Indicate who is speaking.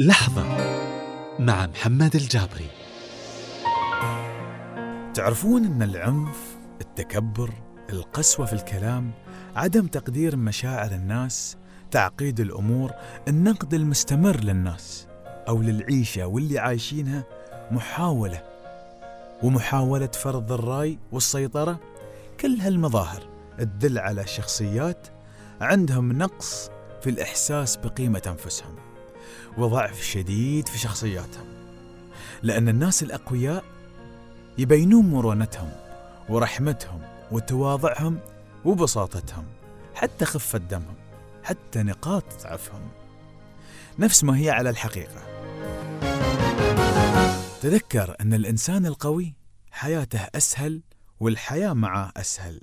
Speaker 1: لحظة مع محمد الجابري.
Speaker 2: تعرفون أن العنف، التكبر، القسوة في الكلام، عدم تقدير مشاعر الناس، تعقيد الأمور، النقد المستمر للناس أو للعيشة واللي عايشينها محاولة. ومحاولة فرض الرأي والسيطرة. كل هالمظاهر تدل على شخصيات عندهم نقص في الإحساس بقيمة أنفسهم. وضعف شديد في شخصياتهم لأن الناس الأقوياء يبينون مرونتهم ورحمتهم وتواضعهم وبساطتهم حتى خفة دمهم حتى نقاط ضعفهم. نفس ما هي على الحقيقة. تذكر أن الإنسان القوي حياته أسهل والحياة معه أسهل.